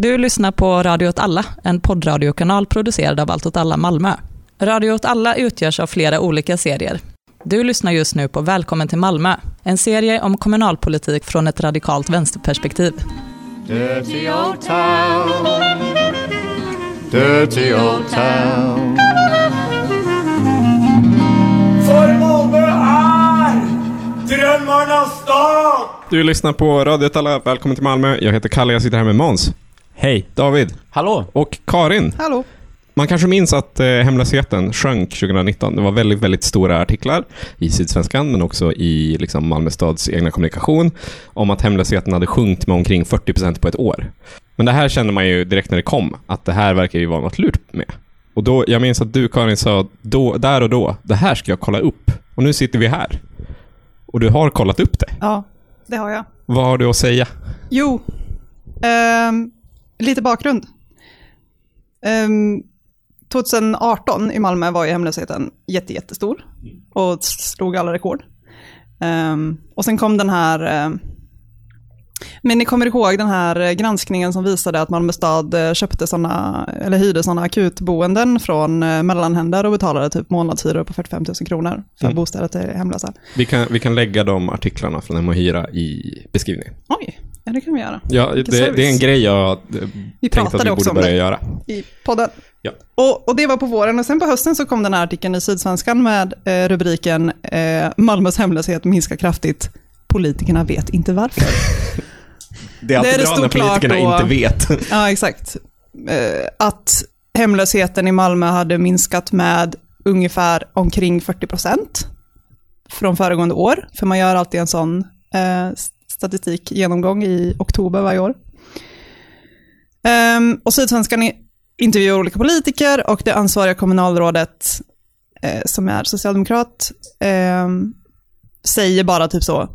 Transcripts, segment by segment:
Du lyssnar på Radio åt alla, en poddradiokanal producerad av Allt åt alla Malmö. Radio åt alla utgörs av flera olika serier. Du lyssnar just nu på Välkommen till Malmö, en serie om kommunalpolitik från ett radikalt vänsterperspektiv. Dirty old town. Dirty old town. För Malmö är drömmarnas stad! Du lyssnar på Radio alla. Välkommen till Malmö. Jag heter Kalle, jag sitter här med Måns. Hej. David. Hallå. Och Karin. Hallå. Man kanske minns att eh, hemlösheten sjönk 2019. Det var väldigt, väldigt stora artiklar i Sydsvenskan, men också i liksom, Malmö stads egna kommunikation, om att hemlösheten hade sjunkit med omkring 40% på ett år. Men det här kände man ju direkt när det kom, att det här verkar ju vara något lurt med. Och då, jag minns att du Karin sa då, där och då, det här ska jag kolla upp. Och nu sitter vi här. Och du har kollat upp det. Ja, det har jag. Vad har du att säga? Jo, ehm, lite bakgrund. Ehm, 2018 i Malmö var ju hemlösheten jätte, jättestor och slog alla rekord. Ehm, och sen kom den här, ehm, men ni kommer ihåg den här granskningen som visade att Malmö stad eh, köpte såna, eller hyrde sådana akutboenden från eh, mellanhänder och betalade typ månadshyror på 45 000 kronor för Mm. bostäder till hemlösa. Vi kan, vi kan lägga de artiklarna från Hem och Hyra i beskrivningen. Oj, ja det kan vi göra. Ja, det, det är en grej jag eh, Vi tänkte att pratade vi också borde om börja det. göra. i podden. Ja. Och, och det var på våren och sen på hösten så kom den här artikeln i Sydsvenskan med eh, rubriken eh, Malmös hemlöshet minskar kraftigt. Politikerna vet inte varför. Det är alltid Det är bra när politikerna då. inte vet. ja, exakt. Eh, att hemlösheten i Malmö hade minskat med ungefär omkring 40 procent från föregående år. För man gör alltid en sån eh, statistikgenomgång i oktober varje år. Ehm, och Sydsvenskan intervjuar olika politiker och det ansvariga kommunalrådet, eh, som är socialdemokrat, ehm, säger bara typ så,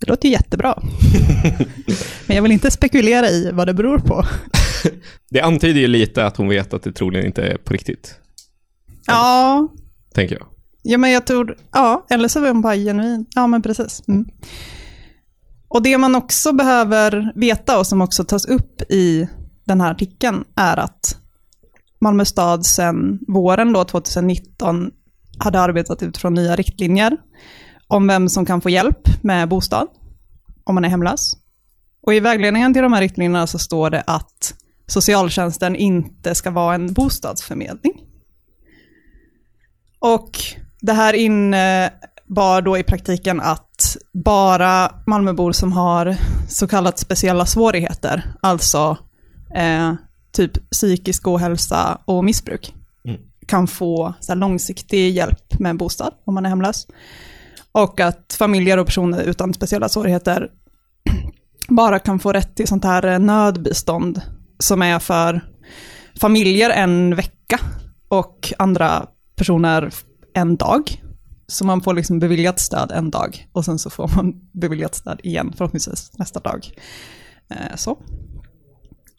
det låter ju jättebra. Men jag vill inte spekulera i vad det beror på. Det antyder ju lite att hon vet att det troligen inte är på riktigt, Ja, tänker jag. ja men jag tror, ja, eller så är hon bara genuin. Ja, men precis. Mm. Och det man också behöver veta och som också tas upp i den här artikeln är att Malmö stad sedan våren då, 2019 hade arbetat utifrån nya riktlinjer om vem som kan få hjälp med bostad om man är hemlös. Och i vägledningen till de här riktlinjerna så står det att socialtjänsten inte ska vara en bostadsförmedling. Och det här inne, innebar då i praktiken att bara Malmöbor som har så kallat speciella svårigheter, alltså eh, typ psykisk ohälsa och missbruk, Mm. kan få så långsiktig hjälp med en bostad om man är hemlös. Och att familjer och personer utan speciella svårigheter bara kan få rätt till sånt här eh, nödbistånd som är för familjer en vecka och andra personer en dag. Så man får liksom beviljat stöd en dag och sen så får man beviljat stöd igen förhoppningsvis nästa dag. Eh, så.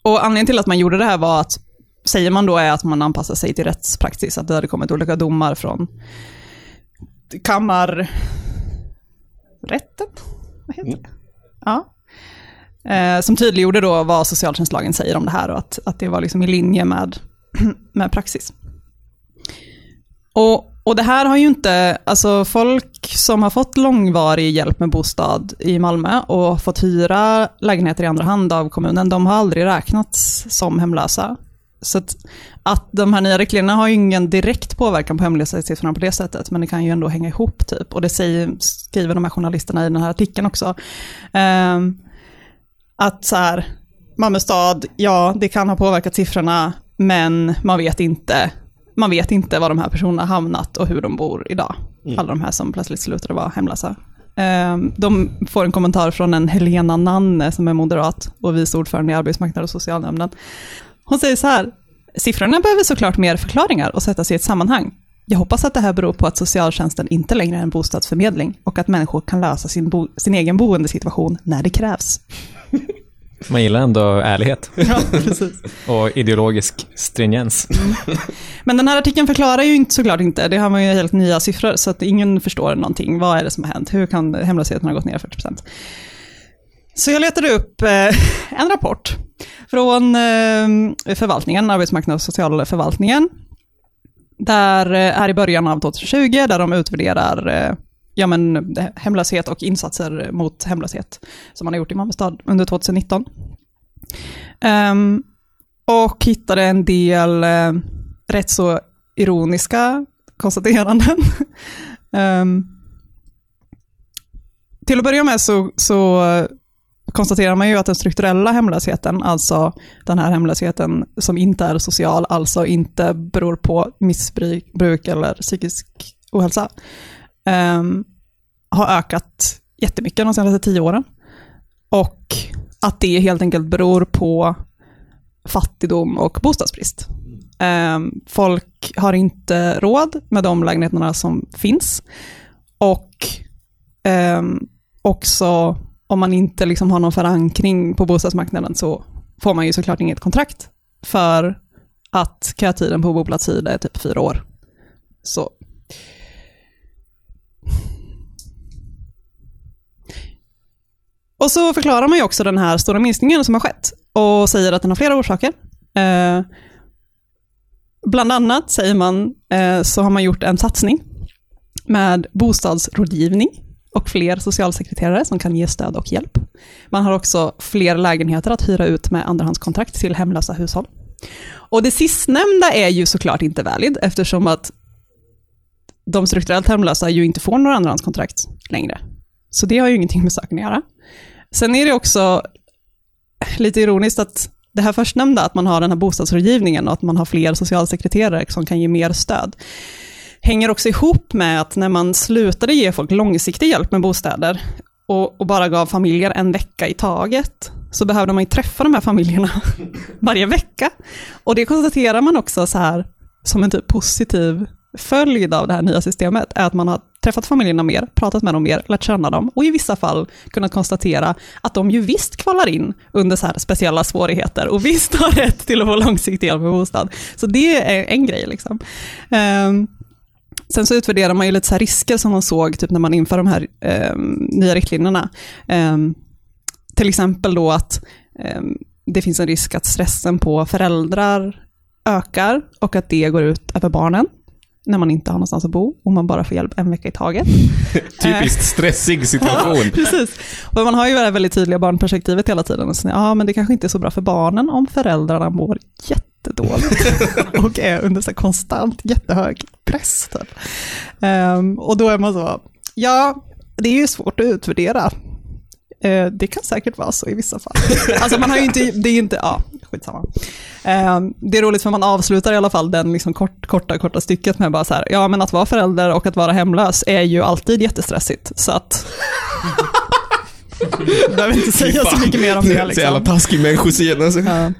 Och anledningen till att man gjorde det här var att, säger man då är att man anpassar sig till rättspraxis, att det hade kommit olika domar från kammarrätten, vad heter det? Ja. Eh, som tydliggjorde då vad socialtjänstlagen säger om det här och att, att det var liksom i linje med, med praxis. Och, och det här har ju inte, alltså folk som har fått långvarig hjälp med bostad i Malmö och fått hyra lägenheter i andra hand av kommunen, de har aldrig räknats som hemlösa. Så att, att de här nya riktlinjerna har ju ingen direkt påverkan på hemlöshetssiffrorna på det sättet, men det kan ju ändå hänga ihop typ. Och det säger, skriver de här journalisterna i den här artikeln också. Eh, att så här, Malmö stad, ja, det kan ha påverkat siffrorna, men man vet inte. Man vet inte var de här personerna hamnat och hur de bor idag. Alla de här som plötsligt slutade vara hemlösa. Ehm, De får en kommentar från en Helena Nanne som är moderat och vice ordförande i arbetsmarknad och socialnämnden. Hon säger så här, siffrorna behöver såklart mer förklaringar och sättas i ett sammanhang. Jag hoppas att det här beror på att socialtjänsten inte längre är en bostadsförmedling och att människor kan lösa sin, sin egen boendesituation när det krävs. Man gillar ändå ärlighet Ja, precis. och ideologisk stringens. Men den här artikeln förklarar ju inte såklart inte, det har man ju helt nya siffror, så att ingen förstår någonting. Vad är det som har hänt? Hur kan hemlösheten ha gått ner 40%? Så jag letade upp eh, en rapport från eh, förvaltningen, arbetsmarknads och socialförvaltningen. Där eh, är i början av 2020, där de utvärderar eh, ja, men, eh, hemlöshet och insatser mot hemlöshet som man har gjort i Malmö stad under 2019. Um, ehm, och hittade en del eh, rätt så ironiska konstateranden. um, till att börja med så, så konstaterar man ju att den strukturella hemlösheten, alltså den här hemlösheten som inte är social, alltså inte beror på missbruk eller psykisk ohälsa, ehm, har ökat jättemycket de senaste tio åren. Och att det helt enkelt beror på fattigdom och bostadsbrist. Ehm, folk har inte råd med de lägenheterna som finns. Och ehm, också om man inte liksom har någon förankring på bostadsmarknaden så får man ju såklart inget kontrakt. För att kötiden på boplatstid är typ fyra år. Så. Och så förklarar man ju också den här stora minskningen som har skett och säger att den har flera orsaker. Eh, bland annat säger man eh, så har man gjort en satsning med bostadsrådgivning och fler socialsekreterare som kan ge stöd och hjälp. Man har också fler lägenheter att hyra ut med andrahandskontrakt till hemlösa hushåll. Och det sistnämnda är ju såklart inte valid eftersom att de strukturellt hemlösa ju inte får några andrahandskontrakt längre. Så det har ju ingenting med saken att göra. Sen är det också lite ironiskt att det här förstnämnda, att man har den här bostadsrådgivningen och att man har fler socialsekreterare som kan ge mer stöd, hänger också ihop med att när man slutade ge folk långsiktig hjälp med bostäder och, och bara gav familjer en vecka i taget, så behövde man ju träffa de här familjerna varje vecka. Och det konstaterar man också så här som en typ positiv följd av det här nya systemet, är att man har träffat familjerna mer, pratat med dem mer, lärt känna dem och i vissa fall kunnat konstatera att de ju visst kvalar in under så här speciella svårigheter och visst har rätt till att få långsiktig hjälp med bostad. Så det är en grej. Liksom. Ehm, sen så utvärderar man ju lite så här risker som man såg typ när man inför de här ehm, nya riktlinjerna. Ehm, till exempel då att det finns en risk att stressen på föräldrar ökar och att det går ut över barnen när man inte har någonstans att bo och man bara får hjälp en vecka i taget. Typiskt stressig situation. Precis. Och man har ju det här väldigt tydliga barnperspektivet hela tiden. Och så, ja, men det kanske inte är så bra för barnen om föräldrarna mår jättedåligt och är under så konstant jättehög press. Typ. Ehm, och då är man så, ja, det är ju svårt att utvärdera. Eh, det kan säkert vara så i vissa fall. Alltså man har ju inte, det är inte, ja, skitsamma. Ehm, det är roligt för man avslutar i alla fall den liksom kort, korta, korta stycket med bara så här, ja men att vara förälder och att vara hemlös är ju alltid jättestressigt. Så att behöver inte säga så mycket mer om det. Så jävla Liksom. taskig människosyn alltså. Ja.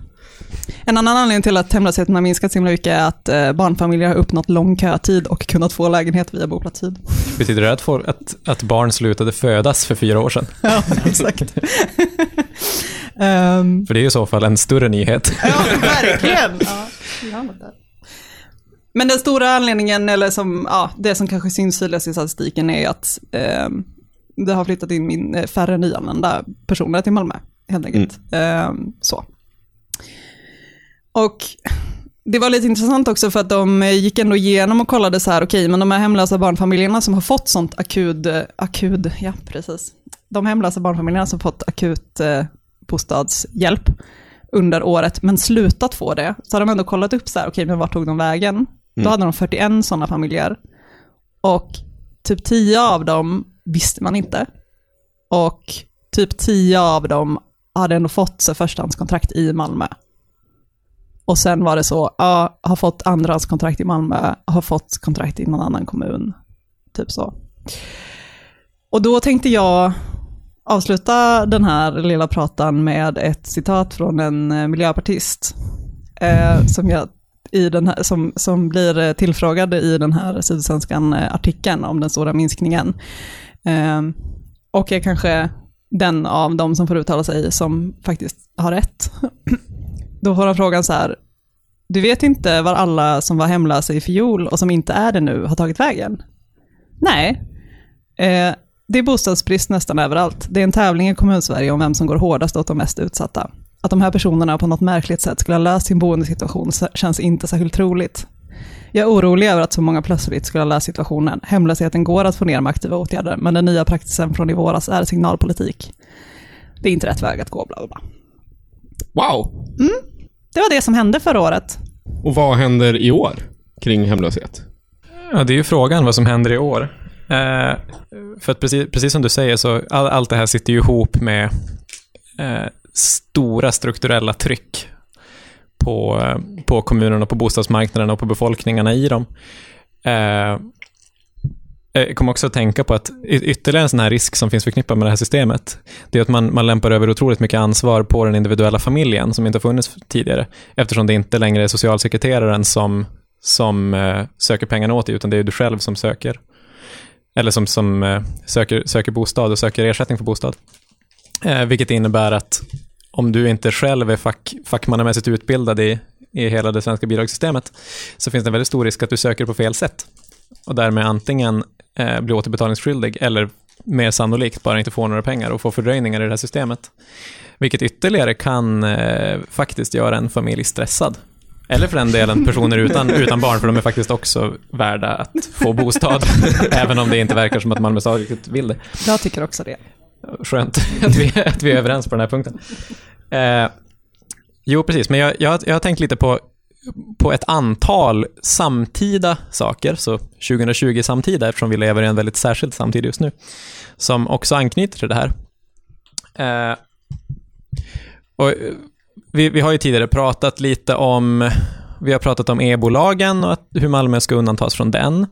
En annan anledning till att hemlösheten har minskat så himla mycket är att eh, barnfamiljer har uppnått lång kötid och kunnat få lägenhet via boplatstid. Betyder det att, folk, att, att barn slutade födas för fyra år sedan? Ja, exakt. Ehm, För det är i så fall en större nyhet. ja, verkligen. Ja. Men den stora anledningen, eller som, ja, det som kanske syns tydligast i statistiken är att ehm, det har flyttat in min, eh, färre nyanlända personer till Malmö, helt enkelt. Ehm, så. Och det var lite intressant också för att de eh, gick ändå igenom och kollade så här, okej, men de här hemlösa barnfamiljerna som har fått sånt akut, eh, akut, ja precis. De hemlösa barnfamiljerna som fått akut eh, bostadshjälp under året, men slutat få det, så har de ändå kollat upp så här, okej, men vart tog de vägen? Då hade de 41 sådana familjer. Och typ 10 av dem visste man inte. Och typ 10 av dem hade ändå fått sig förstahandskontrakt i Malmö. Och sen var det så, ja, har fått andrahandskontrakt i Malmö, har fått kontrakt i någon annan kommun. Typ så. Och då tänkte jag avsluta den här lilla pratan med ett citat från en eh, miljöpartist. Eh, som, jag, i den här, som, som blir eh, tillfrågad i den här Sydsvenskan-artikeln eh, om den stora minskningen. Eh, och är kanske den av de som får uttala sig som faktiskt har rätt. Då får han frågan så här, du vet inte var alla som var hemlösa i fjol och som inte är det nu har tagit vägen? Nej, eh, det är bostadsbrist nästan överallt. Det är en tävling i kommunsverige om vem som går hårdast åt de mest utsatta. Att de här personerna på något märkligt sätt skulle ha löst sin boendesituation känns inte särskilt troligt. Jag är orolig över att så många plötsligt skulle ha löst situationen. Hemlösheten går att få ner med aktiva åtgärder, men den nya praxisen från i våras är signalpolitik. Det är inte rätt väg att gå, bla bla bla. Wow! Det var det som hände förra året. Och vad händer i år kring hemlöshet? Ja, det är ju frågan vad som händer i år. Eh, för att precis, precis som du säger så all, allt det här sitter ju ihop med eh, stora strukturella tryck på, eh, på kommunerna, på bostadsmarknaden och på befolkningarna i dem. Eh, eh jag kommer också att tänka på att ytterligare en sån här risk som finns förknippad med det här systemet, det är att man, man lämpar över otroligt mycket ansvar på den individuella familjen som inte har funnits tidigare, eftersom det inte längre är socialsekreteraren som, som eh, söker pengarna åt dig, utan det är du själv som söker. Eller som, som eh, söker, söker bostad och söker ersättning för bostad. Eh, vilket innebär att om du inte själv är fack, fackmannamässigt utbildad i, i hela det svenska bidragssystemet, så finns det en väldigt stor risk att du söker på fel sätt. Och därmed antingen eh, blir återbetalningsskyldig eller mer sannolikt bara inte får några pengar och får fördröjningar i det här systemet. Vilket ytterligare kan eh, faktiskt göra en familj stressad. Eller för den delen personer utan, utan barn, för de är faktiskt också värda att få bostad. även om det inte verkar som att Malmö stad riktigt vill det. Jag tycker också det. Skönt att vi, att vi är överens på den här punkten. Eh, jo, precis, men jag, jag, jag har tänkt lite på, på ett antal samtida saker, så 2020 samtida, eftersom vi lever i en väldigt särskild samtid just nu, som också anknyter till det här. Eh, och eh, vi, vi har ju tidigare pratat lite om vi har pratat om e-bolagen och hur Malmö ska undantas från den.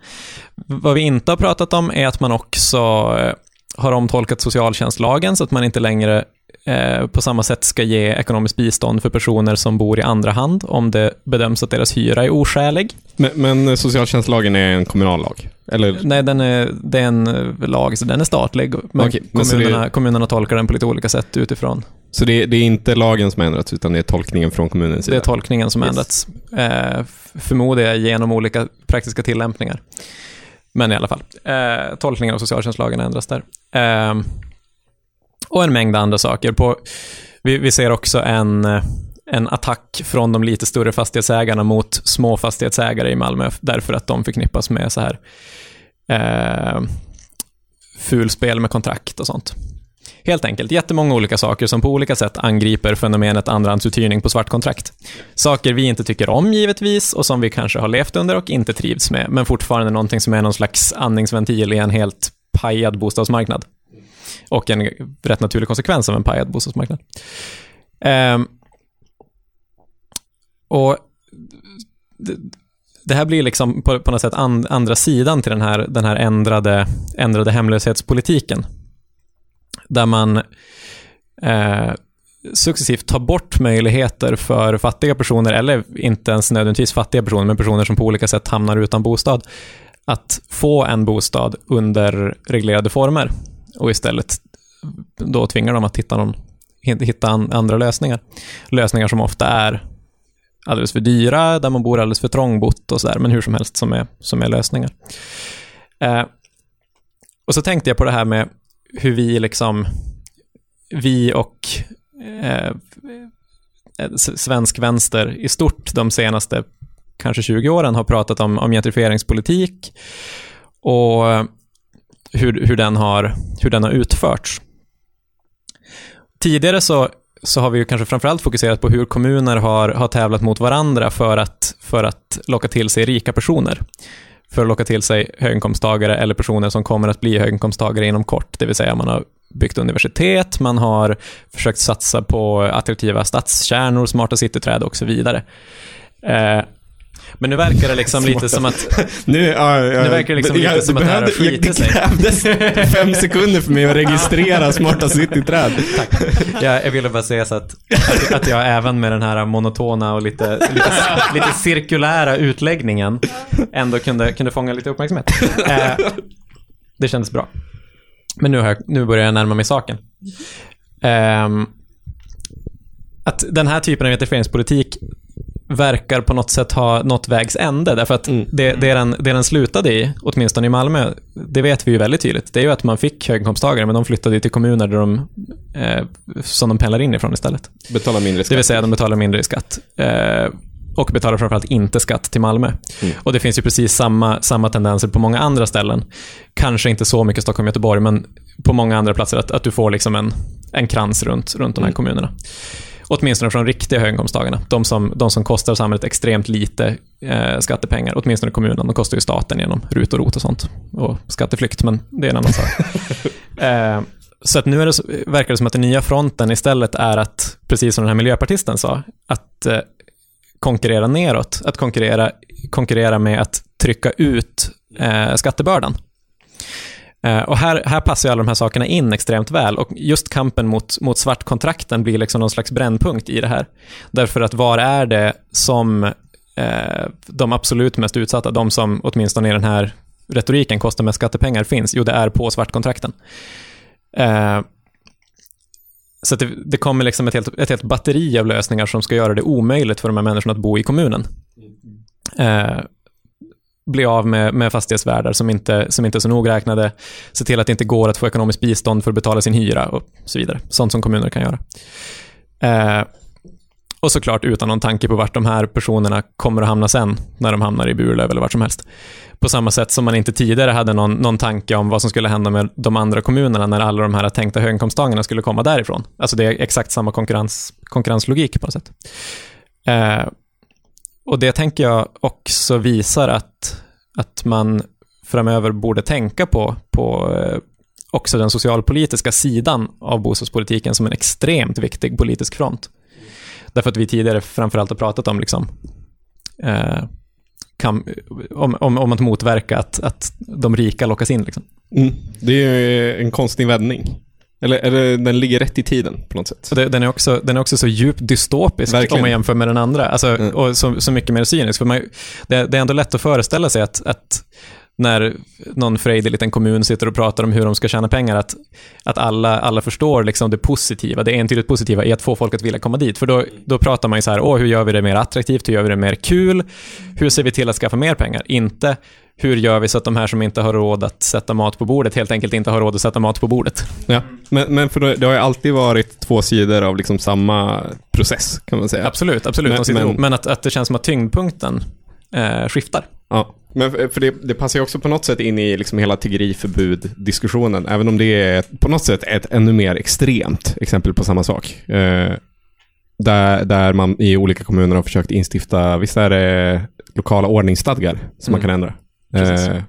Vad vi inte har pratat om är att man också eh, har omtolkat socialtjänstlagen så att man inte längre eh, på samma sätt ska ge ekonomiskt bistånd för personer som bor i andra hand om det bedöms att deras hyra är oskälig. Men, men socialtjänstlagen är en kommunallag? Eller? Nej, den är, det är en eh, lag, så den är statlig. Men, Okej, men kommunerna, det- kommunerna tolkar den på lite olika sätt utifrån. Så det, det är inte lagen som ändrats, utan det är tolkningen från kommunens Det är sida? tolkningen som Yes. ändrats. Eh, förmodar jag genom olika praktiska tillämpningar. Men i alla fall, eh, tolkningen av socialtjänstlagen ändras där. Eh, och en mängd andra saker. På, vi, vi ser också en, eh, en attack från de lite större fastighetsägarna mot små fastighetsägare i Malmö, därför att de förknippas med så här eh, fulspel med kontrakt och sånt. Helt enkelt, jättemånga olika saker som på olika sätt angriper fenomenet andrahandsuthyrning på svartkontrakt. Saker vi inte tycker om givetvis och som vi kanske har levt under och inte trivs med, men fortfarande någonting som är någon slags andningsventil i en helt pajad bostadsmarknad. Och en rätt naturlig konsekvens av en pajad bostadsmarknad. Eh, och det, det här blir liksom på, på något sätt and, andra sidan till den här, den här ändrade, ändrade hemlöshetspolitiken där man eh, successivt tar bort möjligheter för fattiga personer, eller inte ens nödvändigtvis fattiga personer, men personer som på olika sätt hamnar utan bostad, att få en bostad under reglerade former och istället då tvingar dem att hitta, någon, hitta andra lösningar. Lösningar som ofta är alldeles för dyra, där man bor alldeles för trångbott och sådär, men hur som helst som är, som är lösningar. Eh, och så tänkte jag på det här med hur vi liksom, vi och eh, eh svensk vänster i stort de senaste kanske 20 åren har pratat om, om gentrifieringspolitik och eh, hur, hur, den har, hur den har utförts. Tidigare så, så har vi ju kanske framförallt fokuserat på hur kommuner har, har tävlat mot varandra för att, för att locka till sig rika personer för att locka till sig höginkomsttagare eller personer som kommer att bli höginkomsttagare inom kort. Det vill säga man har byggt universitet, man har försökt satsa på attraktiva stadskärnor, smarta cityträd och så vidare. Eh, men nu verkar det liksom lite som att... Nu, ja, ja, Nu verkar det liksom lite som att det här har skitit Det sig. krävdes fem sekunder för mig att registrera smarta cityträd. Tack. Jag, jag ville bara säga så att, att, att jag även med den här monotona och lite, lite, lite cirkulära utläggningen ändå kunde, kunde fånga lite uppmärksamhet. Eh, det kändes bra. Men nu, har jag, nu börjar jag närma mig saken. Ehm, att den här typen av gentrifieringspolitik verkar på något sätt ha nått vägs ände. Därför att Mm. det, det, den, det den slutade i, åtminstone i Malmö, det vet vi ju väldigt tydligt. Det är ju att man fick höginkomsttagare, men de flyttade till kommuner där de, eh, som de pendlar in ifrån istället. Betala mindre skatt. Det vill säga, de betalar mindre i skatt. Eh, och betalar framförallt inte skatt till Malmö. Mm. Och det finns ju precis samma, samma tendenser på många andra ställen. Kanske inte så mycket Stockholm och Göteborg, men på många andra platser, att, att du får liksom en, en krans runt, runt de här Mm. kommunerna. Åtminstone från riktiga höginkomsttagarna. De som, de som kostar samhället extremt lite eh, skattepengar, åtminstone kommunen. De kostar ju staten genom RUT och ROT och sånt. Och skatteflykt, men det är en annan sak. eh, så att nu är det, verkar det som att den nya fronten istället är att, precis som den här miljöpartisten sa, att eh, konkurrera neråt. Att konkurrera, konkurrera med att trycka ut eh, skattebördan. Eh, och här, här passar ju alla de här sakerna in extremt väl och just kampen mot, mot svartkontrakten blir liksom någon slags brännpunkt i det här. Därför att var är det som eh, de absolut mest utsatta, de som åtminstone i den här retoriken kostar mest skattepengar finns? Jo, det är på svartkontrakten. Eh, så det, det kommer liksom ett helt, ett helt batteri av lösningar som ska göra det omöjligt för de här människorna att bo i kommunen. Eh, bli av med, med fastighetsvärdar som inte, som inte är så nogräknade, se till att det inte går att få ekonomiskt bistånd för att betala sin hyra och så vidare. Sånt som kommuner kan göra. Eh, och såklart utan någon tanke på vart de här personerna kommer att hamna sen, när de hamnar i Burlöv eller vart som helst. På samma sätt som man inte tidigare hade någon, någon tanke om vad som skulle hända med de andra kommunerna när alla de här tänkta höginkomsttagarna skulle komma därifrån. Alltså det är exakt samma konkurrens, konkurrenslogik på något sätt. Eh, och det tänker jag också visar att, att man framöver borde tänka på, på eh, också den socialpolitiska sidan av bostadspolitiken som en extremt viktig politisk front. Därför att vi tidigare framförallt har pratat om, liksom, eh, kam, om, om, om att motverka att, att de rika lockas in. Liksom. Mm. Det är ju en konstig vändning. Eller, eller den ligger rätt i tiden på något sätt. Den, är också, den är också så djupt dystopisk Verkligen. om man jämför med den andra. Alltså, Mm. Och så, så mycket mer cynisk. För man, det, det är ändå lätt att föreställa sig att, att när någon frejdig liten kommun sitter och pratar om hur de ska tjäna pengar, att, att alla, alla förstår liksom det positiva, det entydigt positiva i att få folk att vilja komma dit. För då, då pratar man ju så här, Åh, hur gör vi det mer attraktivt, hur gör vi det mer kul, hur ser vi till att skaffa mer pengar? Inte hur gör vi så att de här som inte har råd att sätta mat på bordet helt enkelt inte har råd att sätta mat på bordet. Ja. Men, men för det, har ju alltid varit två sidor av liksom samma process, kan man säga. Absolut, absolut, Men- de sitter men- ihop. Men att, att det känns som att tyngdpunkten eh, skiftar. Ja, men för det, det passar ju också på något sätt in i liksom hela tiggeriförbud-diskussionen, även om det är på något sätt ett ännu mer extremt exempel på samma sak. Eh, där, där man i olika kommuner har försökt instifta, visst är det lokala ordningsstadgar som man Mm. kan ändra. Eh,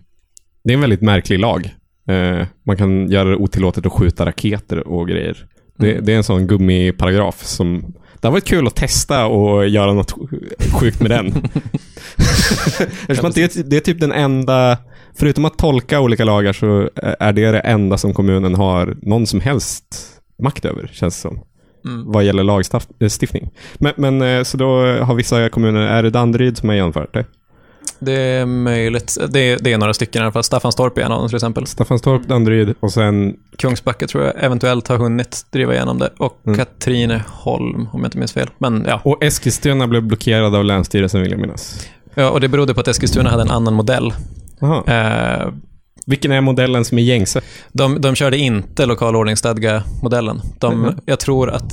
det är en väldigt märklig lag. Eh, man kan göra det otillåtet att skjuta raketer och grejer. Det, Mm. det är en sån gummiparagraf som... Det har varit kul att testa och göra något sjukt med den. Eftersom det, är- det är typ den enda, förutom att tolka olika lagar så är det det enda som kommunen har någon som helst makt över, känns det som. Mm. Vad gäller lagstiftning. Men, men eh, så då har vissa kommuner, är det Danderyd som har genomfört det? Det är möjligt. Det, det är några stycken i alla fall. Staffanstorp är en av dem till exempel. Staffanstorp, Danderyd och sen, Kungsbacka tror jag eventuellt har hunnit driva igenom det. Och Mm. Katrineholm, om jag inte minns fel. Men ja. och Eskilstuna blev blockerad av Länsstyrelsen vill jag minnas. ja. Och det berodde på att Eskilstuna hade en annan modell. Eh, Vilken är modellen som är gängse? de, de körde inte lokal ordningsstadga-modellen. De, Mhm. Jag tror att...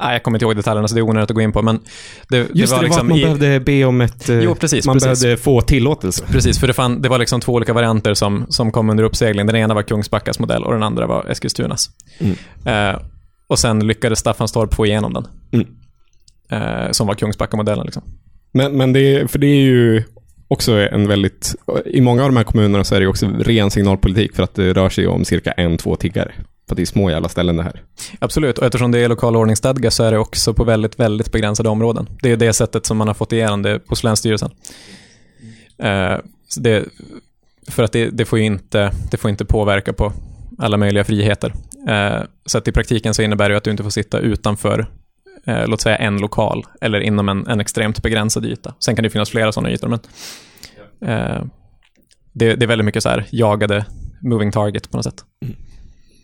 Nej, jag kommer inte ihåg detaljerna, så det är onödigt att gå in på. Men det, Just det var det var liksom att man i, behövde be om ett... eh, Jo, precis, Man precis. behövde få tillåtelse. Precis, för det, fann, det var liksom två olika varianter som, som kom under uppsegling. Den ena var Kungsbackas modell och den andra var Eskilstunas. Mm. Eh, och sen lyckades Staffanstorp få igenom den. Mm. Eh, som var Kungsbacka-modellen. Liksom. Men, men det, är, för det är ju också en väldigt... I många av de här kommunerna så är det också ren signalpolitik för att det rör sig om cirka en, två tiggare. För det är små jävla ställen det här. Absolut, och eftersom det är lokal ordningsstadga så är det också på väldigt, väldigt begränsade områden. Det är det sättet som man har fått igenom det hos Länsstyrelsen. Eh, det, för att det, det, får inte, det får inte påverka på alla möjliga friheter. Eh, så att i praktiken så innebär det att du inte får sitta utanför, eh, låt säga en lokal, eller inom en, en extremt begränsad yta. Sen kan det finnas flera sådana ytor, men det, det är väldigt mycket så här jagade moving target på något sätt.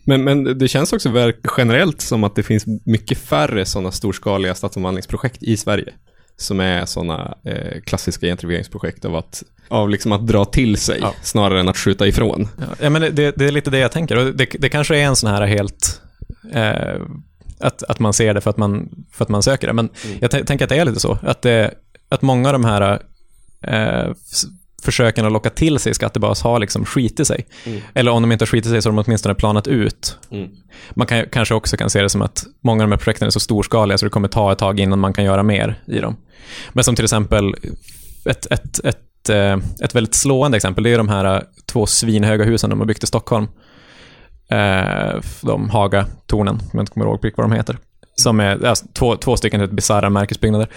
Men, men det känns också generellt som att det finns mycket färre sådana storskaliga stadsomvandlingsprojekt i Sverige. som är sådana eh, klassiska gentrifieringsprojekt av att, av liksom att dra till sig Ja. snarare än att skjuta ifrån. Ja, men det, det är lite det jag tänker. Och det, det kanske är en sån här helt... Eh, att, att man ser det för att man, för att man söker det. Men jag t- tänker att det är lite så. Att, det, att många av de här eh, försöken att locka till sig skattebas har liksom skitit sig. Eller om de inte har skitit sig så har de åtminstone planat ut. Mm. Man kan, kanske också kan se det som att många av de här projekten är så storskaliga så det kommer ta ett tag innan man kan göra mer i dem. Men som till exempel ett, ett, ett, eh, ett väldigt slående exempel, det är de här eh, två svinhöga husen de har byggt i Stockholm. Eh, De Haga-tornen, om jag inte kommer ihåg vad de heter. Som är alltså, två, två stycken helt bisarra märkesbyggnader.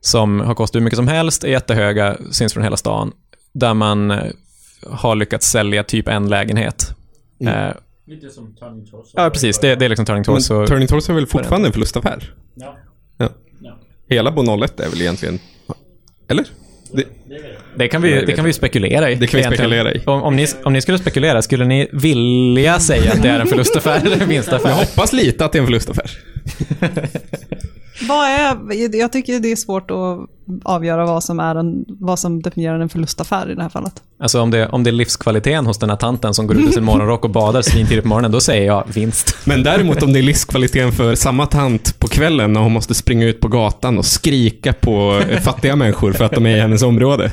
Som har kostat hur mycket som helst, är jättehöga, syns från hela stan. Där man eh, har lyckats sälja typ en lägenhet. Mm. Eh, Lite som Turning Torso. Ja, precis. Det, det är liksom Turning Men Torso. Turning Torso är väl fortfarande en förlustaffär? Ja. Ja. Ja. Hela Bo 01 är väl egentligen... Eller? Det, Det kan vi, det kan vi spekulera i. Det kan vi spekulera i. Om, om, ni, om ni skulle spekulera, skulle ni vilja säga att det är en förlustaffär eller en jag vinstaffär? hoppas lite att det är en förlustaffär. Vad är, jag tycker det är svårt att avgöra vad som, är en, vad som definierar en förlustaffär i det här fallet. Alltså om det, om det är livskvaliteten hos den här tanten som går ut i sin morgonrock och badar svintidigt på morgonen, då säger jag vinst. Men däremot om det är livskvaliteten för samma tant på kvällen när hon måste springa ut på gatan och skrika på fattiga människor för att de är i hennes område.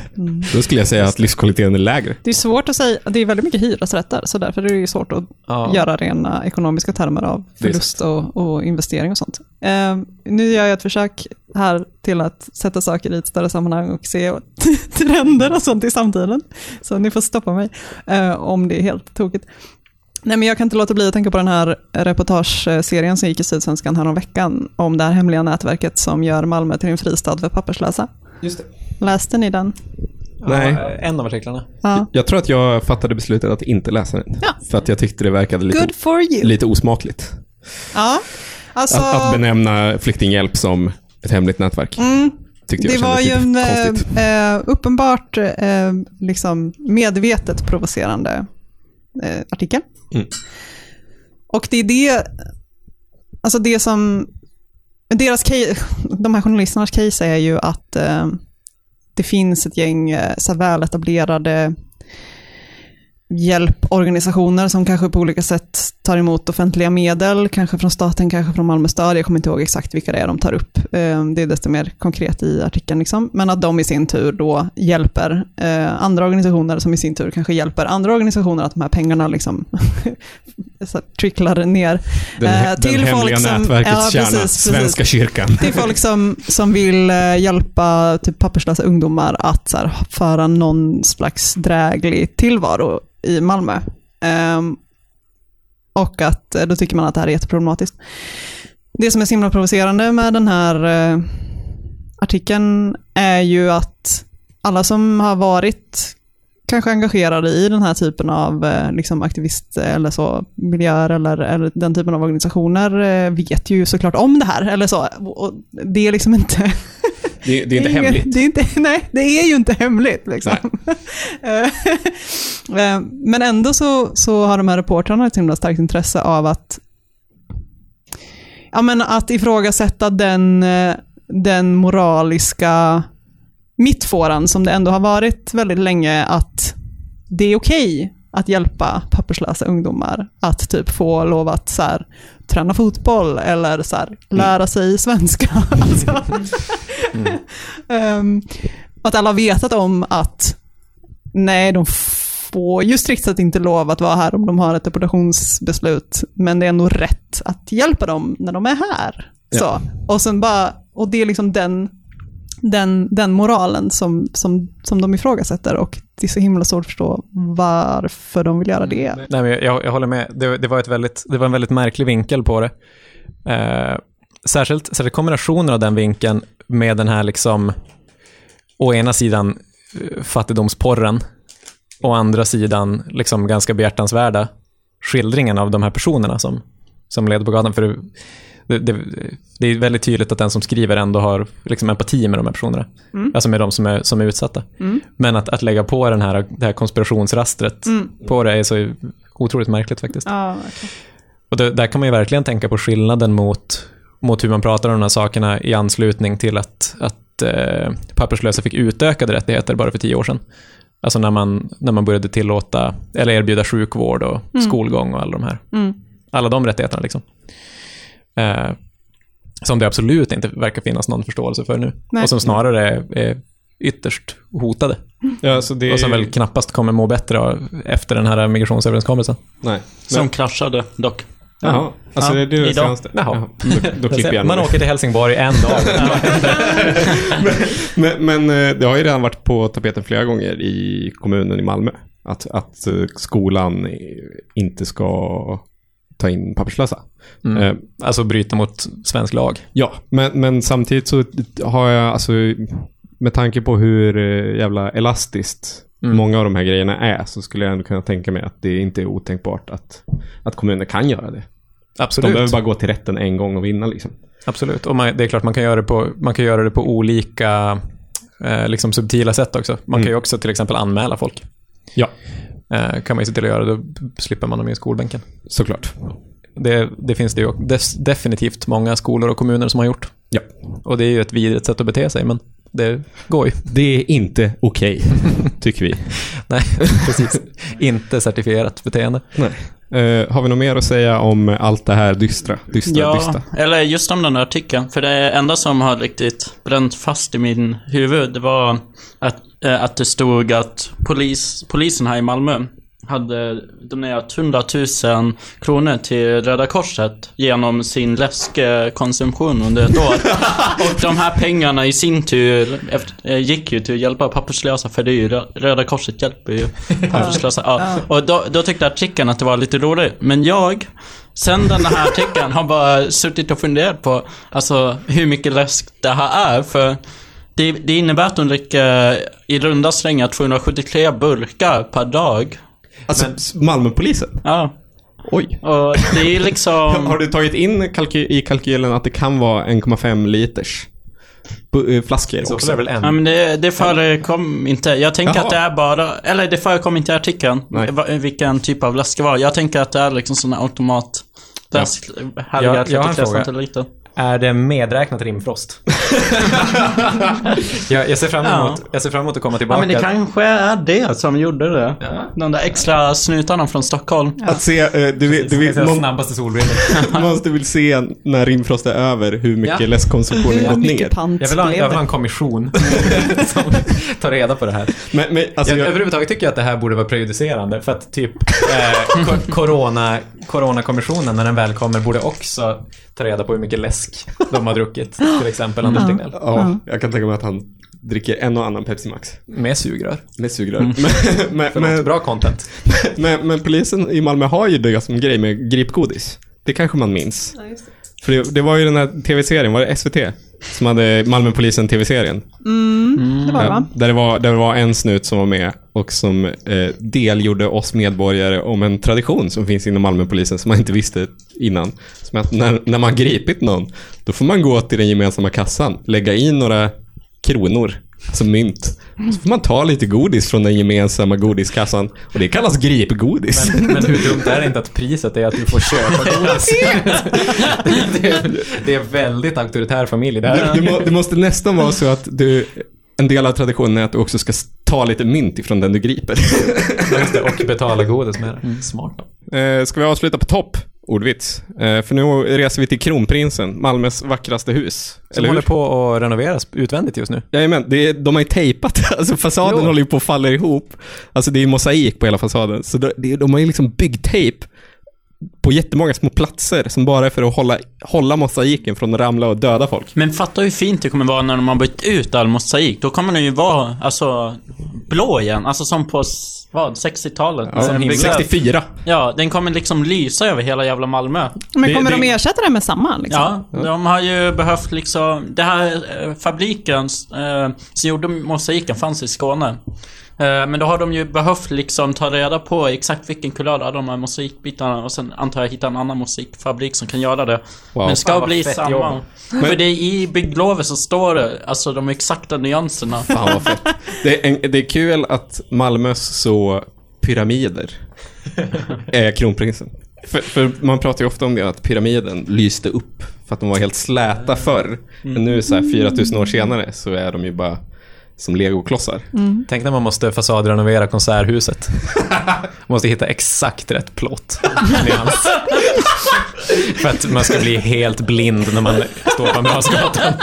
Då skulle jag säga att livskvaliteten är lägre. Det är svårt att säga, det är väldigt mycket hyresrätter, så därför är det svårt att Ja. göra rena ekonomiska termer av förlust och, och investering och sånt. Eh, nu gör jag ett försök här till att sätta saker i ett större sammanhang och se trender och sånt i samtiden. Så ni får stoppa mig eh, om det är helt tokigt. Nej, men jag kan inte låta bli att tänka på den här reportageserien som gick i Sydsvenskan häromveckan om det här hemliga nätverket som gör Malmö till en fristad för papperslösa. Just det. Läste ni den? Nej. Ja, en av artiklarna. Ja. Jag tror att jag fattade beslutet att inte läsa den. Ja. För att jag tyckte det verkade lite, Good for you. lite osmakligt. Ja, alltså... Att, att benämna flyktinghjälp som ett hemligt nätverk. Mm, det var ju en eh, eh, uppenbart eh, liksom medvetet provocerande eh, artikel. Mm. Och det är det, alltså det som, deras case, de här journalisternas case är ju att det finns ett gäng så väletablerade hjälporganisationer som kanske på olika sätt tar emot offentliga medel, kanske från staten, kanske från Malmö stad. Jag kommer inte ihåg exakt vilka det är de tar upp. Eh, Det är desto mer konkret i artikeln. Liksom. Men att de i sin tur då hjälper eh, andra organisationer som i sin tur kanske hjälper andra organisationer att de här pengarna liksom tricklar ner. Den, eh, den till hemliga folk som- nätverkets ja, kärna, precis, precis. Svenska kyrkan. Är folk som, som vill hjälpa typ papperslösa ungdomar att så här, föra någon slags dräglig tillvaro i Malmö. Um, och att eh, då tycker man att det här är jätteproblematiskt. Det som är så himla provocerande med den här uh, artikeln är ju att alla som har varit kanske engagerade i den här typen av eh, liksom aktivist eller så, miljöer eller, eller den typen av organisationer eh, vet ju såklart om det här. Eller så. Och det är liksom inte... Det, det är inte hemligt. Det är inte, nej, det är ju inte hemligt. Liksom. Eh, Men ändå så, så har de här reportrarna ett himla starkt intresse av att, ja, men att ifrågasätta den, eh, den moraliska mittfåran som det ändå har varit väldigt länge att det är okej att hjälpa papperslösa ungdomar att typ få lov att så här, träna fotboll eller så här, lära sig svenska. Alltså. Ehm, att alla vetat om att nej, de får ju strikt sett inte lov att vara här om de har ett deportationsbeslut, men det är ändå rätt att hjälpa dem när de är här. Ja. Så. Och, sen bara, och det är liksom den, den, den moralen som, som, som de ifrågasätter och det är så himla svårt att förstå varför de vill göra det. Nej, men jag, jag håller med. Det, det, var ett väldigt, det var en väldigt märklig vinkel på det. Eh, särskilt, särskilt kombinationen av den vinkeln med den här liksom, å ena sidan eh, fattigdomsporren, å andra sidan liksom ganska behjärtansvärda skildringen av de här personerna som, som leder på gatan. För det, det, är väldigt tydligt att den som skriver ändå har liksom empati med de här personerna. Mm. Alltså med de som är, som är utsatta. Mm. Men att, att lägga på den här, det här konspirationsrastret Mm. på det är så otroligt märkligt faktiskt. Ja, verkligen. Och det, där kan man ju verkligen tänka på skillnaden mot, mot hur man pratar om de här sakerna i anslutning till att, att eh, papperslösa fick utökade rättigheter bara för tio år sedan. Alltså när man, när man började tillåta, eller erbjuda sjukvård och skolgång och alla de här. Mm. Alla de rättigheterna liksom. Eh, som det absolut inte verkar finnas någon förståelse för nu. Nej. Och som snarare är, är ytterst hotade. Ja, så det Och som väl knappast kommer må bättre efter den här migrationsöverenskommelsen. Nej. Som kraschade dock. Jaha, alltså Ja, det är det idag. senaste. Jaha. Då, då klipper jag Man åker till Helsingborg en dag. Men, men eh, det har ju redan varit på tapeten flera gånger i kommunen i Malmö. Att, att eh, skolan inte ska ta in papperslösa. Mm. Eh, Alltså bryta mot svensk lag. Ja, men, men samtidigt så har jag, alltså med tanke på hur eh, jävla elastiskt Mm. många av de här grejerna är så skulle jag ändå kunna tänka mig att det inte är otänkbart att, att kommuner kan göra det. De Absolut. behöver bara gå till rätten en gång och vinna liksom. Absolut. Och man, det är klart man kan göra det på, man kan göra det på olika eh, liksom subtila sätt också. Man Mm. kan ju också till exempel anmäla folk. Ja, kan man ju se till att göra, då slipper man dem i skolbänken. såklart. Det, det finns det ju definitivt många skolor och kommuner som har gjort. Ja. Och det är ju ett vidrigt sätt att bete sig, men det går ju. Det är inte okej, tycker vi. Nej, precis. Inte certifierat beteende. Nej. Eh, har vi något mer att säga om allt det här dystra? Dystra, Ja, dystra. eller just om den där artikeln. För det enda som har riktigt bränt fast i min huvud, det var att, eh, att det stod att polis, polisen här i Malmö hade donerat 100 000 kronor till Röda Korset genom sin läskkonsumtion under ett år. Och de här pengarna i sin tur efter, eh, gick ju till att hjälpa papperslösa, för det är ju Rö- Röda Korset hjälper ju papperslösa. Ja. Och då, då tyckte artikeln att det var lite roligt. Men jag, sen den här artikeln, har bara suttit och funderat på alltså, hur mycket läsk det här är. För det, det innebär att de dricker i runda slängar 273 burkar per dag. Alltså, Malmöpolisen? Ja. Oj. Och det är liksom... Har du tagit in kalky- i kalkylen att det kan vara 1,5 liters eh, flaskor Så också? är det väl en. Ja, men det, det förekom inte. Jag tänker Jaha. att det är bara, eller det förekom inte i artikeln, Nej. vilken typ av läsk det var. Jag tänker att det är liksom här automat läsk, härliga Jag- jag har en 33 fråga. Är det medräknat rimfrost? jag, jag, ser fram emot, jag ser fram emot att komma Ja tillbaka. men det kanske är det som gjorde det. De där extra snutarna från Stockholm. Att se, eh, du, vill- du, vill, Det är någon, snabbaste måste vill se när rimfrost är över hur mycket Ja. läskkonsumtionen gått ner. pant Jag vill, ha, jag vill ha en kommission som tar reda på det här. Men, men alltså, jag, jag, överhuvudtaget tycker jag att det här borde vara prejudicerande för att typ eh, corona, Coronakommissionen när den väl kommer borde också ta reda på hur mycket läsk de har druckit. Till exempel Anders Tegnell. ja, jag kan tänka mig att han dricker en och annan Pepsi Max Med sugrör. med sugrör. Men, men, Förlåt, men, bra content. men, men polisen i Malmö har ju det som grej med gripgodis. Det kanske man minns. För det, det var ju den här tv-serien, var det SVT? Som hade Malmöpolisen tv-serien. Det var det va? Där det, var, där det var en snut som var med och som eh, delgjorde oss medborgare om en tradition som finns inom Malmöpolisen som man inte visste innan. Som att när, när man gripit någon, då får man gå till den gemensamma kassan, lägga i några kronor, alltså mynt. Så får man ta lite godis från den gemensamma godiskassan och det kallas gripgodis. Men, men hur dumt är det inte att priset är att du får köpa godis? det, är, det är väldigt auktoritär familj det här. Det, det, må, det måste nästan vara så att du, en del av traditionen är att du också ska ta lite mynt ifrån den du griper. Och betala godis med det. Smart. Eh, ska vi avsluta på topp? Ordvits. Eh, för nu reser vi till Kronprinsen, Malmös vackraste hus. Som Eller håller hur? på att renoveras utvändigt just nu. Jajamän, det är, de har ju tejpat, alltså fasaden Jo. håller ju på att falla ihop. Alltså det är mosaik på hela fasaden. Så det- de har ju liksom byggtejp på jättemånga små platser som bara är för att hålla, hålla mosaiken från att ramla och döda folk. Men fatta hur fint det kommer vara när de har bytt ut all mosaik. Då kommer den ju vara, alltså, blå igen. Alltså som på, vad, 60-talet? Ja, När den byggdes. 64. Ja, den kommer liksom lysa över hela jävla Malmö. Men Det- kommer det- de ersätta det med samma? Liksom? Ja, de har ju behövt liksom... Det här eh, fabriken eh, som gjorde mosaiken fanns i Skåne. Eh, men då har de ju behövt liksom ta reda på exakt vilken kulör av de här mosaikbitarna och sen antar jag hitta en annan mosaikfabrik som kan göra det. Wow. Men det ska Fan, bli samma. jobb. För det är i bygglovet så står det alltså de exakta nyanserna. Fan vad fett. Det är, en, det är kul att Malmös så pyramider är kronprinsen. För, för man pratar ju ofta om det, att pyramiden lyste upp För att de var helt släta förr. Men nu så här 4000 år senare så är de ju bara som legoklossar. Tänk när man måste fasadrenovera konserthuset. Man måste hitta exakt rätt plåt. För att man ska bli helt blind när man står på en brasgatan.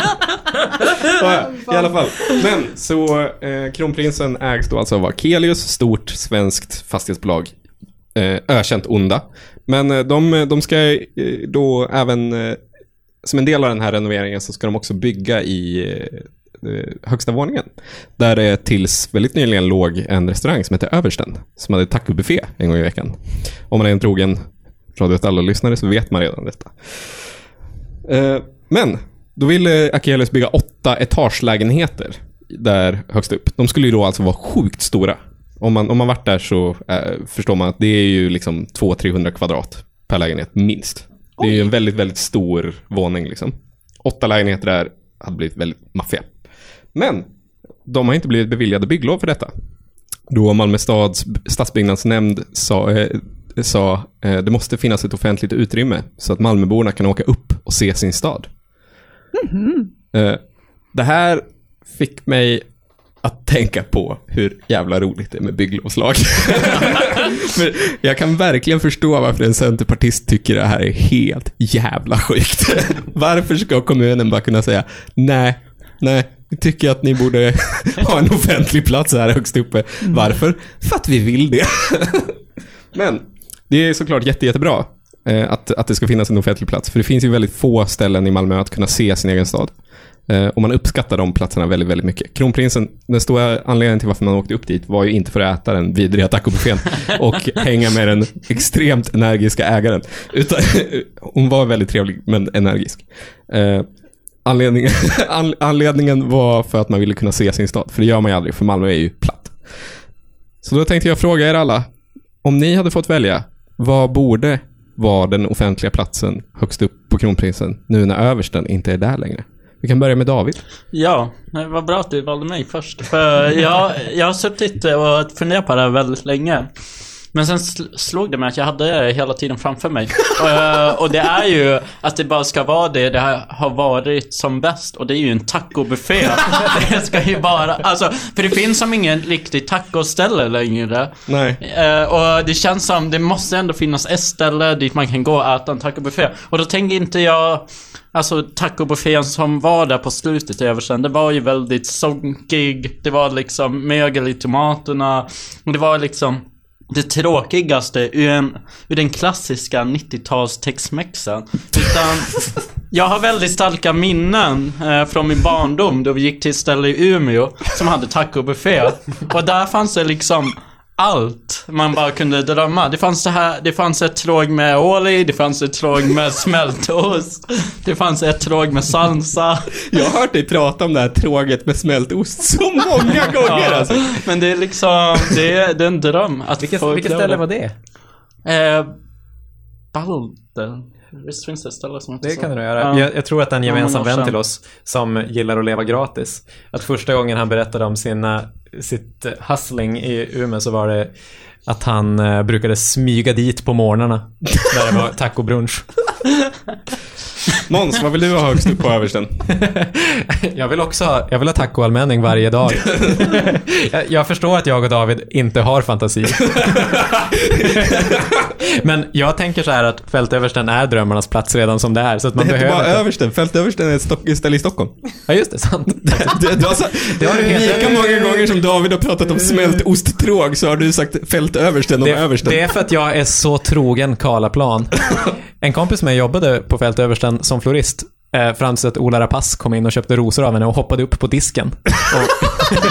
Ja, I alla fall. Men så eh, kronprinsen ägs då alltså av Akelius, stort svenskt fastighetsbolag. Eh, ökänt onda. Men eh, de, de ska eh, då även, eh, som en del av den här renoveringen så ska de också bygga i eh, högsta våningen. Där det tills väldigt nyligen låg en restaurang som heter Översten. Som hade tacobuffé en gång i veckan. Om man är en trogen Radio alla-lyssnare så vet man redan detta. Eh, men då ville Akelius bygga åtta etagelägenheter där högst upp. De skulle ju då alltså vara sjukt stora. Om man, om man varit där så eh, förstår man att det är ju liksom 200-300 kvadrat per lägenhet, minst. Det är ju en väldigt, väldigt stor våning liksom. Åtta lägenheter där hade blivit väldigt maffiga. Men de har inte blivit beviljade bygglov för detta. Då Malmö stads stadsbyggnadsnämnd sa, eh, sa eh, det måste finnas ett offentligt utrymme så att Malmöborna kan åka upp och se sin stad. Eh, det här fick mig att tänka på hur jävla roligt det är med bygglovslag. Jag kan verkligen förstå varför en centerpartist tycker det här är helt jävla sjukt. Varför ska kommunen bara kunna säga nej, nej, tycker att ni borde ha en offentlig plats här högst uppe. Varför? För att vi vill det. Men det är såklart jätte, jättebra eh, att, att det ska finnas en offentlig plats. För det finns ju väldigt få ställen i Malmö att kunna se sin egen stad. Eh, och man uppskattar de platserna väldigt, väldigt mycket. Kronprinsen, den stora anledningen till varför man åkte upp dit var ju inte för att äta den vidriga tacobuffén och hänga med den extremt energiska ägaren. Utan hon var väldigt trevlig, men energisk. Anledningen, an, anledningen var för att man ville kunna se sin stad, för det gör man ju aldrig, för Malmö är ju platt. Så då tänkte jag fråga er alla, om ni hade fått välja, vad borde vara den offentliga platsen högst upp på Kronprinsen, nu när översten inte är där längre? Vi kan börja med David. Ja, det var bra att du valde mig först. För jag, jag har suttit och funderat på det här väldigt länge. Men sen sl- slog det mig att jag hade det hela tiden framför mig. Eh, och det är ju att det bara ska vara det det har varit som bäst. Och det är ju en tacobuffé. det ska ju vara, alltså, för det finns som ingen riktig tacoställe längre. Nej. Eh, och det känns som, det måste ändå finnas ett ställe dit man kan gå och äta en tacobuffé. Och då tänker inte jag, alltså tacobuffén som var där på slutet i översen, det var ju väldigt sonkig. Det var liksom mögel i tomaterna. Och det var liksom det tråkigaste ur, en, ur den klassiska 90-tals texmexen. Utan jag har väldigt starka minnen eh, från min barndom då vi gick till ett ställe i Umeå som hade tacobuffé. Och där fanns det liksom allt man bara kunde drömma. Det fanns det här, det fanns ett tråg med ål i, det fanns ett tråg med smältost, det fanns ett tråg med salsa. Jag har hört dig prata om det här tråget med smältost så många gånger alltså. Men det är liksom, det är, det är en dröm att Vilket, få ställe var det? Eh, Balder. Visst finns det ett ställe som heter Det kan du nog göra. Ja. Jag, jag tror att en Ja, gemensam vän till oss som gillar att leva gratis. Att första gången han berättade om sina, sitt eh, hustling i Umeå så var det att han eh, brukade smyga dit på morgnarna. när det var tacobrunch. Måns, vad vill du ha högst upp på översten? Jag vill också ha, jag vill ha tacoallmänning varje dag. jag, jag förstår att jag och David inte har fantasi. Men jag tänker så här att fältöversten är drömmarnas plats redan som det är. Så att Det man heter behöver bara inte- översten. Fältöversten är ett stock- ställe i Stockholm. Ja, just det. Sant. Det, du har sagt, Det har du lika många gånger som David har pratat om smältosttråg så har du sagt fältöversten om Det, översten. det är för att jag är så trogen Karlaplan. En kompis med mig jobbade på Fältöversten som florist. Eh, fram tills att Ola Rapace kom in och köpte rosor av henne och hoppade upp på disken. Och,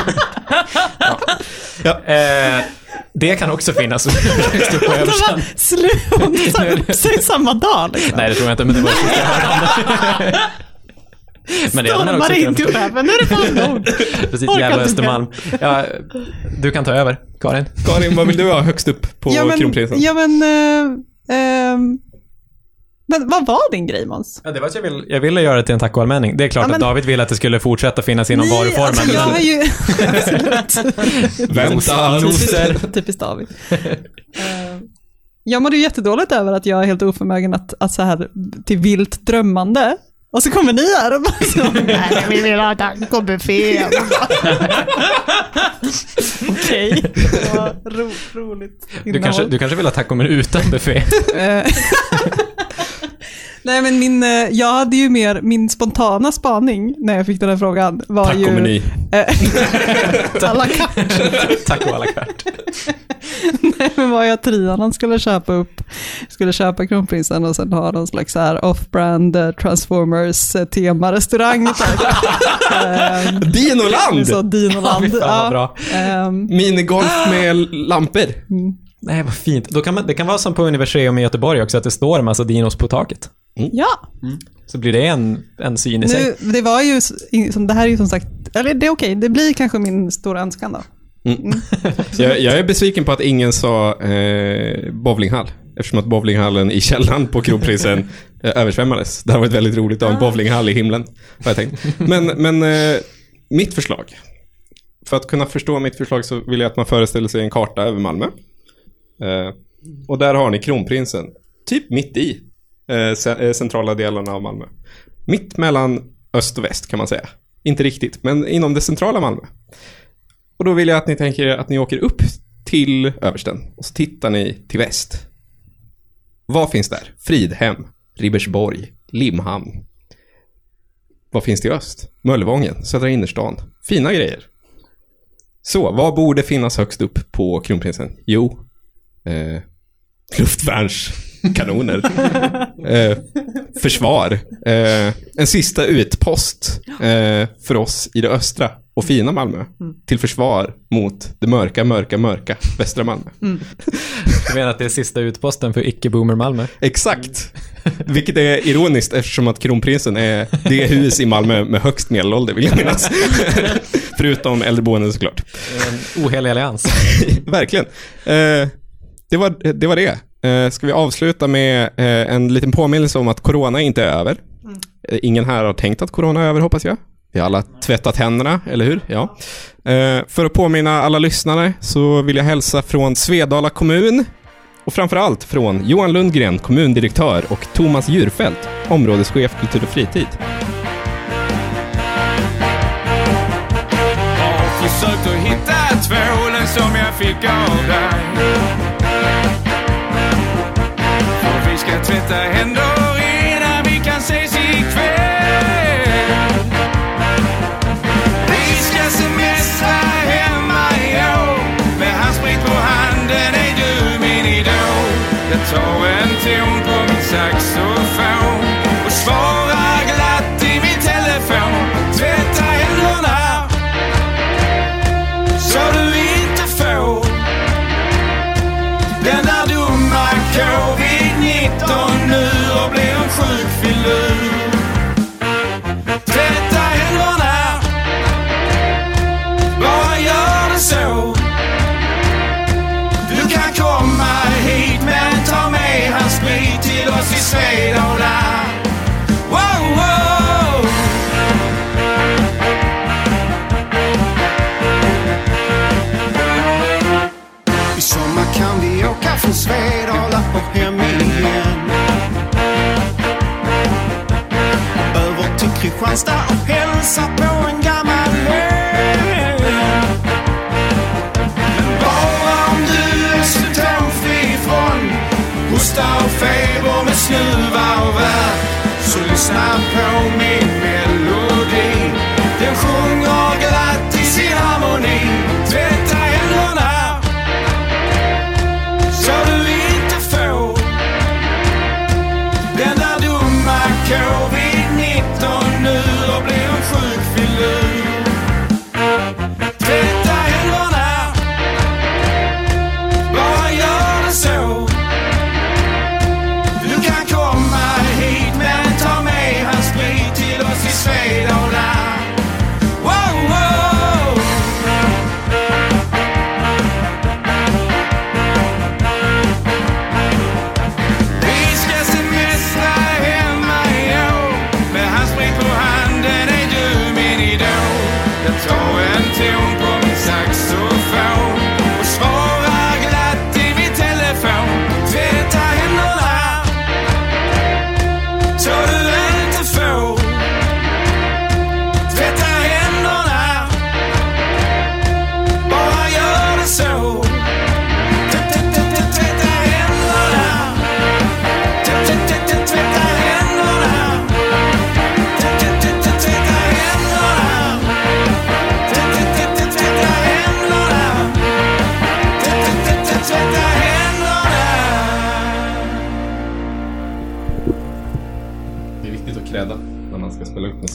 Ja. eh, det kan också finnas. Slut, hon sa upp sig samma dag liksom. Nej, det tror jag inte, men det var det sista jag hörde. Men Stormar in till chefen, nu är det fan nog. Precis, Orkar jävla inte Östermalm. Ja, du kan ta över, Karin. Karin, vad vill du ha högst upp på ja, men, kronprinsen? ja, men, eh, ehm, men vad var din grej Måns? Ja, det var att jag, vill, jag ville göra det till en tacoallmänning. Det är klart Ja, men- att David ville att det skulle fortsätta finnas inom Nej, varuformen. alltså, jag men- har ju... Vänta, Loser. Typiskt David. Eh, Jag mådde ju jättedåligt över att jag är helt oförmögen att, att så här, till vilt drömmande. Och så kommer ni här och bara så, nej, vi vill ha tacobuffé. Okej, det var ro, roligt Du kanske, du kanske vill ha taco men utan buffé? Eh, Nej men min, eh, jag hade ju mer, min spontana spaning när jag fick den här frågan var ju... Tacomeny. Eh, à la carte. taco à la carte. Nej, men var ju att Trianon skulle köpa upp, skulle köpa kronprinsen och sen ha någon slags off-brand eh, Transformers eh. Ehm, Dinoland! Så Dinoland. Fy fan, vad bra. Ehm, Minigolf med lampor. Nej, vad fint. Då kan man, det kan vara som på Universum i Göteborg också, att det står en massa dinos på taket. Ja, Så blir det en, en syn i sig. nu, det var ju, det här är ju som sagt, eller det är okej, det blir kanske min stora önskan då. Jag, jag är besviken på att ingen sa eh, bowlinghall. Eftersom att bowlinghallen i källaren på Kronprinsen eh, översvämmades. Det hade varit väldigt roligt att ha en bowlinghall i himlen. Har jag tänkt. Men, men eh, mitt förslag. För att kunna förstå mitt förslag så vill jag att man föreställer sig en karta över Malmö. Eh, och där har ni Kronprinsen. Typ mitt i Eh, eh, centrala delarna av Malmö. Mitt mellan öst och väst kan man säga. Inte riktigt, men inom det centrala Malmö. Och då vill jag att ni tänker att ni åker upp till översten och så tittar ni till väst. Vad finns där? Fridhem, Ribersborg, Limhamn. Vad finns till öst? Möllevången, Södra innerstan. Fina grejer. Så, vad borde finnas högst upp på Kronprinsen? Jo, eh, luftvärnskanoner. eh, försvar. Eh, en sista utpost eh, för oss i det östra och fina Malmö. Till försvar mot det mörka, mörka, mörka västra Malmö. Du menar att det är sista utposten för icke-boomer Malmö? Exakt. Vilket är ironiskt eftersom att Kronprinsen är det hus i Malmö med högst medelålder vill jag minnas. Förutom äldreboenden såklart. En ohelig allians. Verkligen. Eh, det, var, det var det. Eh, ska vi avsluta med eh, en liten påminnelse om att corona inte är över. Eh, ingen här har tänkt att corona är över hoppas jag. Vi har alla tvättat händerna, eller hur? Ja. Eh, för att påminna alla lyssnare så vill jag hälsa från Svedala kommun och framförallt från Johan Lundgren, kommundirektör och Thomas Djurfält, områdeschef kultur och fritid. Har försökt att hitta tvålen som jag fick av dig. Vi ska Så lyssna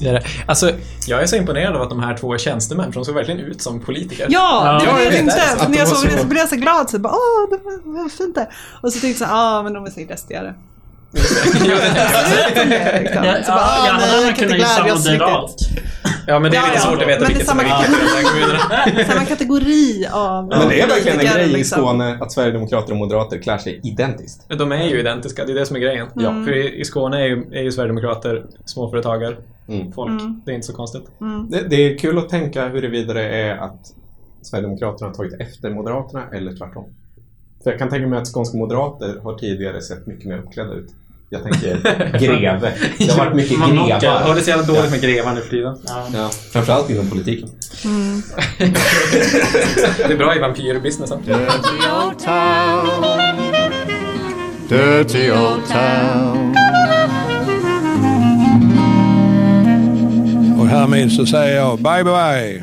Destigare. Alltså, jag är så imponerad av att de här två är tjänstemän, för de såg verkligen ut som politiker. Ja, det Ja, var jag tänkte. Att de När jag såg det så- blev jag så glad. Så bara, åh, det var, vad fint det Och så tänkte jag så här, ah, men de är säkert lästigare. Jo, det-. Ja, Så bara, ja, ah, jag nej, hade jag kan kunnat inte gissa glädjas riktigt. Ja, men det är Ja, lite ja. svårt att veta Men det är vilket som är samma- vilket i de här kommunerna. Samma kategori av Men det är verkligen en grej i liksom. Skåne att Sverigedemokrater och Moderater klär sig identiskt. Men De är ju identiska, det är det som är grejen. Mm. Ja. För i, i Skåne är ju, är ju Sverigedemokrater småföretagare, Mm. folk. Mm. Det är inte så konstigt. Det, det är kul att tänka huruvida det är att Sverigedemokraterna har tagit efter Moderaterna eller tvärtom. För jag kan tänka mig att skånska moderater har tidigare sett mycket mer uppklädda ut. Jag tänker greve. Det har varit mycket Man Ja, grevar. det är så jävla dåligt med grevar nu för tiden. Ja, framförallt inom politiken. Det är bra i vampyrbusinessen. Dirty old town. Dirty old town. Och härmed så säger jag bye bye.